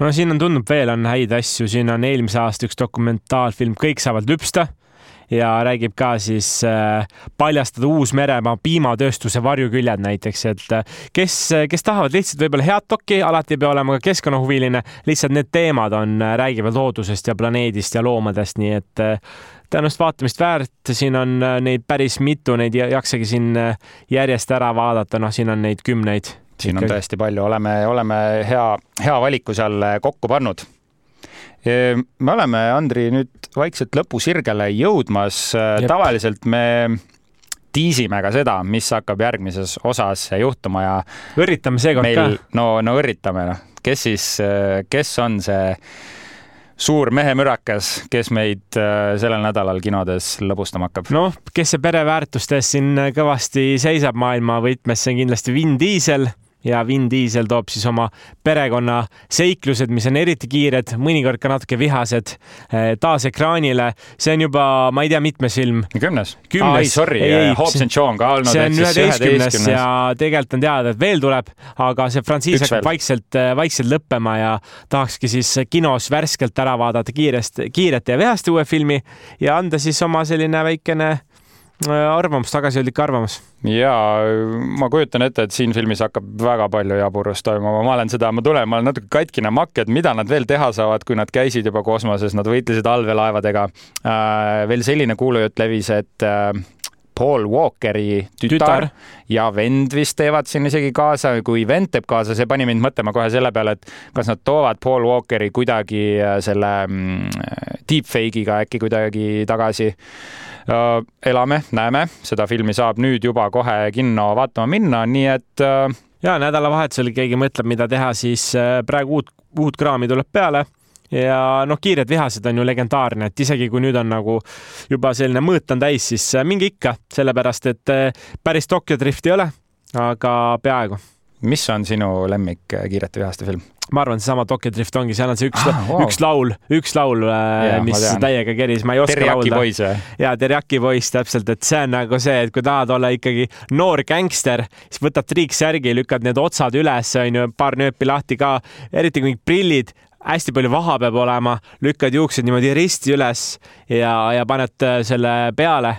no siin on, tundub veel on häid asju, siin on eelmise aasta üks dokumentaalfilm Kõik saavad lüpsta ja räägib ka siis äh, paljastada Uus-Meremaa piimatööstuse varjuküljed näiteks, et äh, kes, kes tahavad lihtsalt võib-olla head dokki, alati ei pea olema ka keskkonnahuviline, lihtsalt need teemad on, räägivad loodusest ja planeedist ja loomadest, nii et tõenäoliselt vaatamist väärt, siin on äh, neid päris mitu, neid ei jaksagi siin äh, järjest ära vaadata, noh, siin on neid kümneid. siin on tõesti palju, oleme, oleme hea, hea valiku seal äh, kokku pannud. me oleme, Andri, nüüd vaikselt lõpusirgele jõudmas. tavaliselt me tiisime ka seda, mis hakkab järgmises osas juhtuma ja. õrritame seekord ka. no, no õrritame, noh, kes siis, kes on see suur mehemürakas, kes meid äh, sellel nädalal kinodes lõbustama hakkab? noh, kes see pereväärtustes siin kõvasti seisab maailma võtmes, see on kindlasti Vin Diesel ja Vin Diesel toob siis oma perekonna seiklused, mis on eriti kiired, mõnikord ka natuke vihased, eh, taas ekraanile. see on juba, ma ei tea, mitmes film. kümnes? kümnes. ai, sorry, Hobbs and Shaw on ka olnud. see on üheteistkümnes ja tegelikult on teada, et veel tuleb, aga see frantsiis hakkab vaikselt, eh, vaikselt lõppema ja tahakski siis kinos värskelt ära vaadata kiirest, kiirete ja vihaste uue filmi ja anda siis oma selline väikene arvamus, tagasihoidlik arvamus. ja ma kujutan ette, et siin filmis hakkab väga palju jaburust toimuma, ma olen seda, ma tulen, ma olen natuke katkine makk, et mida nad veel teha saavad, kui nad käisid juba kosmoses, nad võitlesid allveelaevadega. Äh, veel selline kuulujutt levis, et äh, Paul Walkeri tütar, tütar ja vend vist teevad siin isegi kaasa, kui vend teeb kaasa, see pani mind mõtlema kohe selle peale, et kas nad toovad Paul Walkeri kuidagi selle mm, deepfake'iga äkki kuidagi tagasi elame, näeme, seda filmi saab nüüd juba kohe kinno vaatama minna, nii et. Äh, ja nädalavahetusel keegi mõtleb, mida teha, siis äh, praegu uut, uut kraami tuleb peale ja noh, Kiired vihased on ju legendaarne, et isegi kui nüüd on nagu juba selline mõõt on täis, siis äh, minge ikka, sellepärast et päris Tokyo Drift ei ole, aga peaaegu. Mis on sinu lemmik Kiirete vihaste film? ma arvan, seesama Tokyo Drift ongi, seal on see üks ah,, wow. üks laul, üks laul, äh, mis täiega keris, ma ei oska Terjaki laulda. ja Terjaki poiss täpselt, et see on nagu see, et kui tahad olla ikkagi noor gängster, siis võtad triiksärgi, lükkad need otsad üles, onju, paar nööpi lahti ka, eriti kui prillid, hästi palju vaha peab olema, lükkad juuksed niimoodi risti üles ja, ja paned äh, selle peale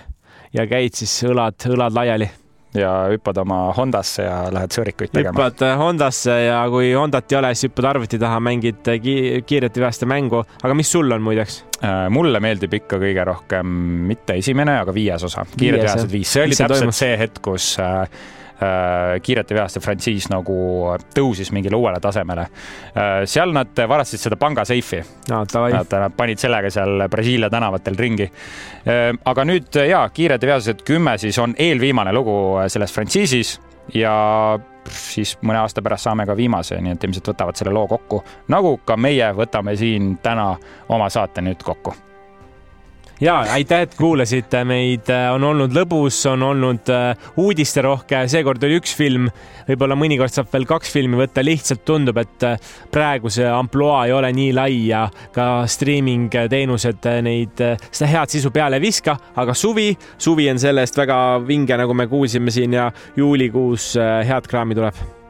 ja käid siis õlad, õlad laiali ja hüppad oma Hondasse ja lähed sõõrikuid tegema. hüppad äh, Hondasse ja kui Hondat ei ole, siis hüppad arvuti taha, mängid äh, ki kiirete vihaste mängu. aga mis sul on muideks? Äh, mulle meeldib ikka kõige rohkem mitte esimene, aga viies osa, Kiired vihased viis, see oli mis täpselt see hetk, kus Äh, kiirete veaste frantsiis nagu tõusis mingile uuele tasemele. Äh, seal nad varastasid seda pangaseifi no,. Nad, nad panid sellega seal Brasiilia tänavatel ringi. Äh, aga nüüd ja Kiired veased kümme siis on eelviimane lugu selles frantsiisis ja siis mõne aasta pärast saame ka viimase, nii et ilmselt võtavad selle loo kokku, nagu ka meie võtame siin täna oma saate nüüd kokku ja aitäh, et kuulasite meid, on olnud lõbus, on olnud äh, uudisterohke, seekord oli üks film, võib-olla mõnikord saab veel kaks filmi võtta, lihtsalt tundub, et äh, praegu see ampluaa ei ole nii lai ja ka streaming teenused neid, seda head sisu peale ei viska, aga suvi, suvi on selle eest väga vinge, nagu me kuulsime siin ja juulikuus head kraami tuleb